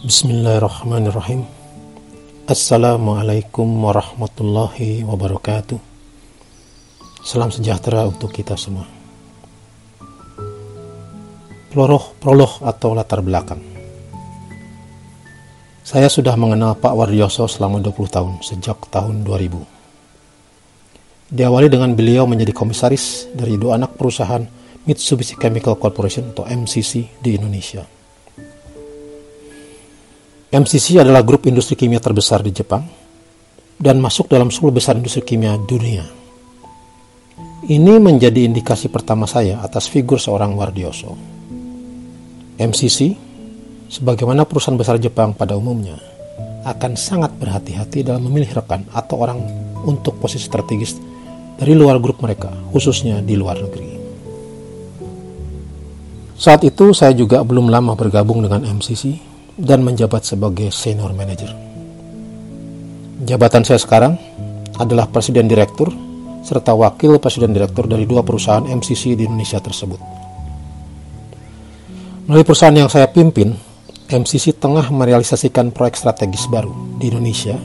Bismillahirrahmanirrahim. Assalamualaikum warahmatullahi wabarakatuh. Salam sejahtera untuk kita semua. Prolog, prolog atau latar belakang. Saya sudah mengenal Pak Wardioso selama 20 tahun, sejak tahun 2000 Diawali dengan beliau menjadi komisaris dari dua anak perusahaan Mitsubishi Chemical Corporation atau MCC di Indonesia MCC adalah grup industri kimia terbesar di Jepang dan masuk dalam 10 besar industri kimia dunia. Ini menjadi indikasi pertama saya atas figur seorang Wardioso. MCC, sebagaimana perusahaan besar Jepang pada umumnya, akan sangat berhati-hati dalam memilih rekan atau orang untuk posisi strategis dari luar grup mereka, khususnya di luar negeri. Saat itu saya juga belum lama bergabung dengan MCC dan menjabat sebagai senior manager. Jabatan saya sekarang adalah presiden direktur serta wakil presiden direktur dari dua perusahaan MCC di Indonesia tersebut. Melalui perusahaan yang saya pimpin, MCC tengah merealisasikan proyek strategis baru di Indonesia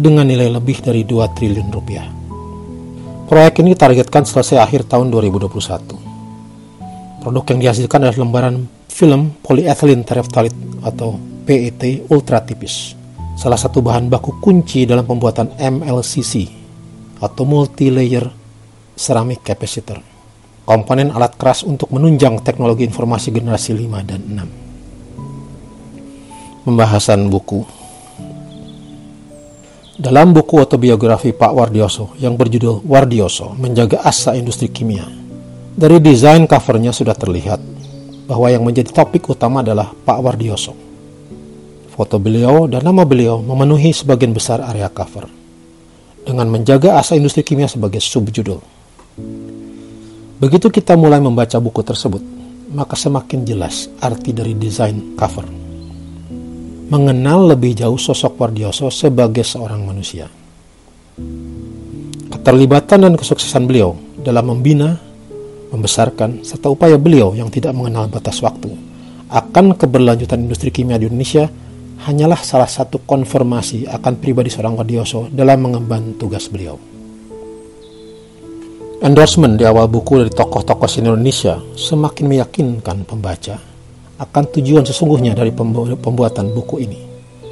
dengan nilai lebih dari 2 triliun rupiah. Proyek ini targetkan selesai akhir tahun 2021. Produk yang dihasilkan adalah lembaran film polyethylene terephthalate atau PET ultra tipis, salah satu bahan baku kunci dalam pembuatan MLCC atau multi-layer ceramic capacitor, komponen alat keras untuk menunjang teknologi informasi generasi 5 dan 6. Pembahasan buku. Dalam buku autobiografi Pak Wardioso yang berjudul Wardioso Menjaga Asa Industri Kimia, dari desain covernya sudah terlihat bahwa yang menjadi topik utama adalah Pak Wardioso Foto beliau dan nama beliau memenuhi sebagian besar area cover dengan menjaga asa industri kimia sebagai subjudul. Begitu kita mulai membaca buku tersebut, maka semakin jelas arti dari desain cover. Mengenal lebih jauh sosok Wardioso sebagai seorang manusia. Keterlibatan dan kesuksesan beliau dalam membina, membesarkan, serta upaya beliau yang tidak mengenal batas waktu akan keberlanjutan industri kimia di Indonesia hanyalah salah satu konfirmasi akan pribadi seorang Wadioso dalam mengemban tugas beliau. Endorsement di awal buku dari tokoh-tokoh Indonesia semakin meyakinkan pembaca akan tujuan sesungguhnya dari pembuatan buku ini.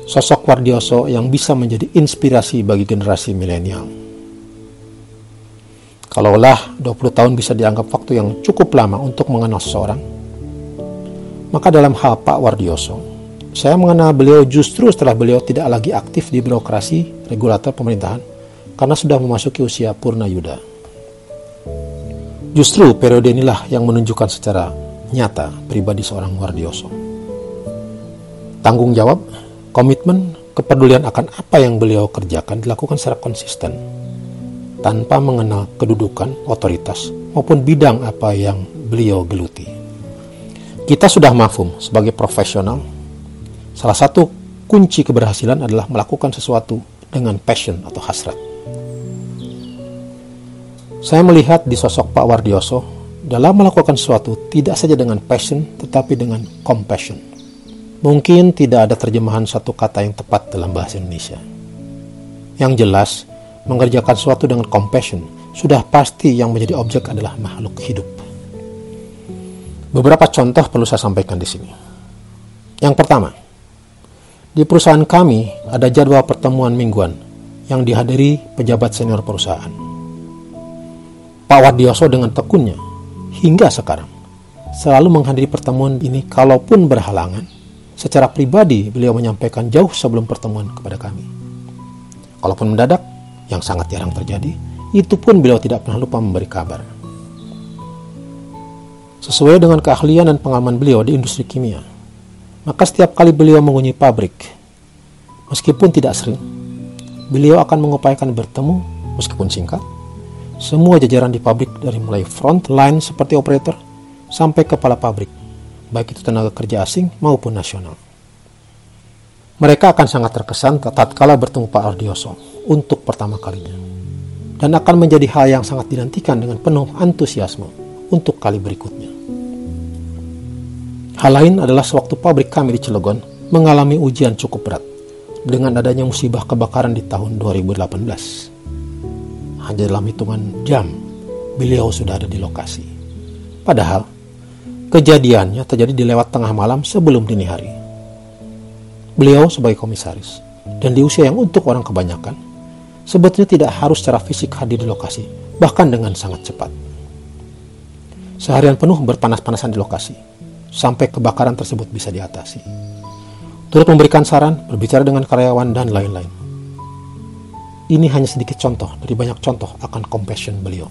Sosok Wardioso yang bisa menjadi inspirasi bagi generasi milenial. Kalaulah 20 tahun bisa dianggap waktu yang cukup lama untuk mengenal seseorang, maka dalam hal Pak Wardioso, saya mengenal beliau justru setelah beliau tidak lagi aktif di birokrasi regulator pemerintahan karena sudah memasuki usia purna yuda. Justru periode inilah yang menunjukkan secara nyata pribadi seorang Wardioso. Tanggung jawab, komitmen, kepedulian akan apa yang beliau kerjakan dilakukan secara konsisten tanpa mengenal kedudukan, otoritas, maupun bidang apa yang beliau geluti. Kita sudah mafum sebagai profesional Salah satu kunci keberhasilan adalah melakukan sesuatu dengan passion atau hasrat. Saya melihat di sosok Pak Wardioso dalam melakukan sesuatu tidak saja dengan passion tetapi dengan compassion. Mungkin tidak ada terjemahan satu kata yang tepat dalam bahasa Indonesia. Yang jelas, mengerjakan sesuatu dengan compassion sudah pasti yang menjadi objek adalah makhluk hidup. Beberapa contoh perlu saya sampaikan di sini. Yang pertama, di perusahaan kami ada jadwal pertemuan mingguan yang dihadiri pejabat senior perusahaan. Pak Wadioso dengan tekunnya hingga sekarang selalu menghadiri pertemuan ini kalaupun berhalangan. Secara pribadi beliau menyampaikan jauh sebelum pertemuan kepada kami. Kalaupun mendadak, yang sangat jarang terjadi, itu pun beliau tidak pernah lupa memberi kabar. Sesuai dengan keahlian dan pengalaman beliau di industri kimia, maka setiap kali beliau mengunjungi pabrik, meskipun tidak sering, beliau akan mengupayakan bertemu meskipun singkat. Semua jajaran di pabrik dari mulai front line seperti operator sampai kepala pabrik, baik itu tenaga kerja asing maupun nasional. Mereka akan sangat terkesan tatkala bertemu Pak Ardioso untuk pertama kalinya. Dan akan menjadi hal yang sangat dinantikan dengan penuh antusiasme untuk kali berikutnya. Hal lain adalah sewaktu pabrik kami di Cilegon mengalami ujian cukup berat dengan adanya musibah kebakaran di tahun 2018. Hanya dalam hitungan jam, beliau sudah ada di lokasi. Padahal, kejadiannya terjadi di lewat tengah malam sebelum dini hari. Beliau sebagai komisaris, dan di usia yang untuk orang kebanyakan, sebetulnya tidak harus secara fisik hadir di lokasi, bahkan dengan sangat cepat. Seharian penuh berpanas-panasan di lokasi, sampai kebakaran tersebut bisa diatasi. Turut memberikan saran, berbicara dengan karyawan, dan lain-lain. Ini hanya sedikit contoh dari banyak contoh akan compassion beliau.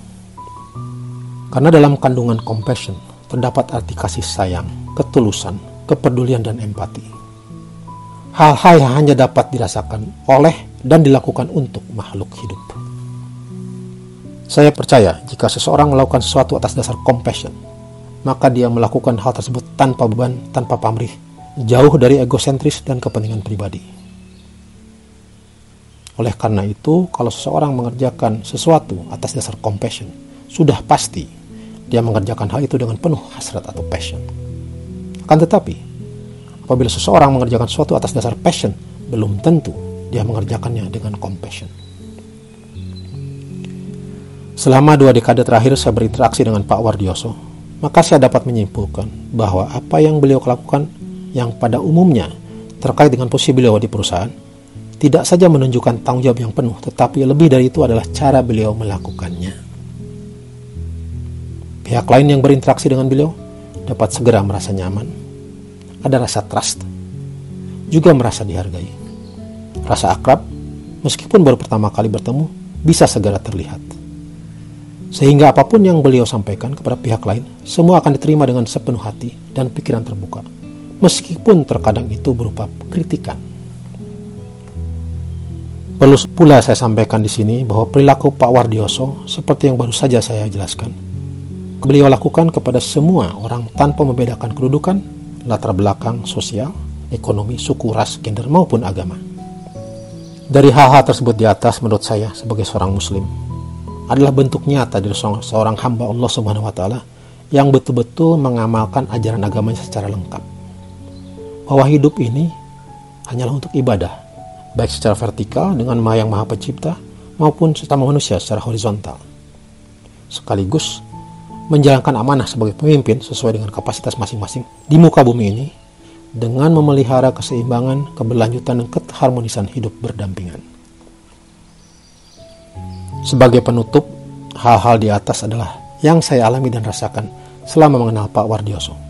Karena dalam kandungan compassion terdapat arti kasih sayang, ketulusan, kepedulian, dan empati. Hal-hal yang hanya dapat dirasakan oleh dan dilakukan untuk makhluk hidup. Saya percaya jika seseorang melakukan sesuatu atas dasar compassion, maka dia melakukan hal tersebut tanpa beban, tanpa pamrih, jauh dari egosentris dan kepentingan pribadi. Oleh karena itu, kalau seseorang mengerjakan sesuatu atas dasar compassion, sudah pasti dia mengerjakan hal itu dengan penuh hasrat atau passion. Akan tetapi, apabila seseorang mengerjakan sesuatu atas dasar passion, belum tentu dia mengerjakannya dengan compassion. Selama dua dekade terakhir saya berinteraksi dengan Pak Wardioso, maka saya dapat menyimpulkan bahwa apa yang beliau lakukan yang pada umumnya terkait dengan posisi beliau di perusahaan tidak saja menunjukkan tanggung jawab yang penuh, tetapi lebih dari itu adalah cara beliau melakukannya. Pihak lain yang berinteraksi dengan beliau dapat segera merasa nyaman, ada rasa trust, juga merasa dihargai. Rasa akrab, meskipun baru pertama kali bertemu, bisa segera terlihat. Sehingga apa pun yang beliau sampaikan kepada pihak lain, semua akan diterima dengan sepenuh hati dan pikiran terbuka. Meskipun terkadang itu berupa kritikan. Perlu pula saya sampaikan di sini bahwa perilaku Pak Wardioso seperti yang baru saja saya jelaskan. Beliau lakukan kepada semua orang tanpa membedakan kedudukan, latar belakang sosial, ekonomi, suku, ras, gender maupun agama. Dari hal-hal tersebut di atas menurut saya sebagai seorang muslim, adalah bentuk nyata dari seorang hamba Allah Subhanahu wa taala yang betul-betul mengamalkan ajaran agamanya secara lengkap. Bahwa hidup ini hanyalah untuk ibadah, baik secara vertikal dengan Maha yang Maha Pencipta maupun sesama manusia secara horizontal. Sekaligus menjalankan amanah sebagai pemimpin sesuai dengan kapasitas masing-masing di muka bumi ini dengan memelihara keseimbangan, keberlanjutan, dan keharmonisan hidup berdampingan. Sebagai penutup, hal-hal di atas adalah yang saya alami dan rasakan selama mengenal Pak Wardioso.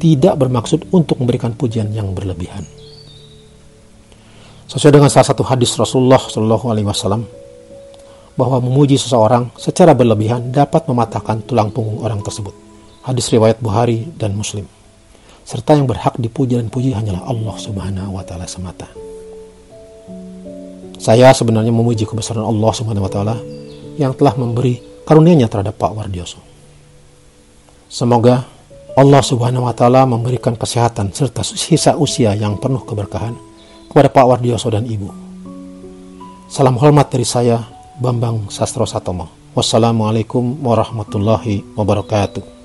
Tidak bermaksud untuk memberikan pujian yang berlebihan. Sesuai dengan salah satu hadis Rasulullah Shallallahu Alaihi Wasallam, bahwa memuji seseorang secara berlebihan dapat mematahkan tulang punggung orang tersebut. Hadis riwayat Bukhari dan Muslim. Serta yang berhak dipuji dan puji hanyalah Allah Subhanahu wa taala semata. Saya sebenarnya memuji kebesaran Allah Subhanahu wa taala yang telah memberi karunia-Nya terhadap Pak Wardioso. Semoga Allah Subhanahu wa taala memberikan kesehatan serta sisa usia yang penuh keberkahan kepada Pak Wardioso dan Ibu. Salam hormat dari saya Bambang Sastro Satomo. Wassalamualaikum warahmatullahi wabarakatuh.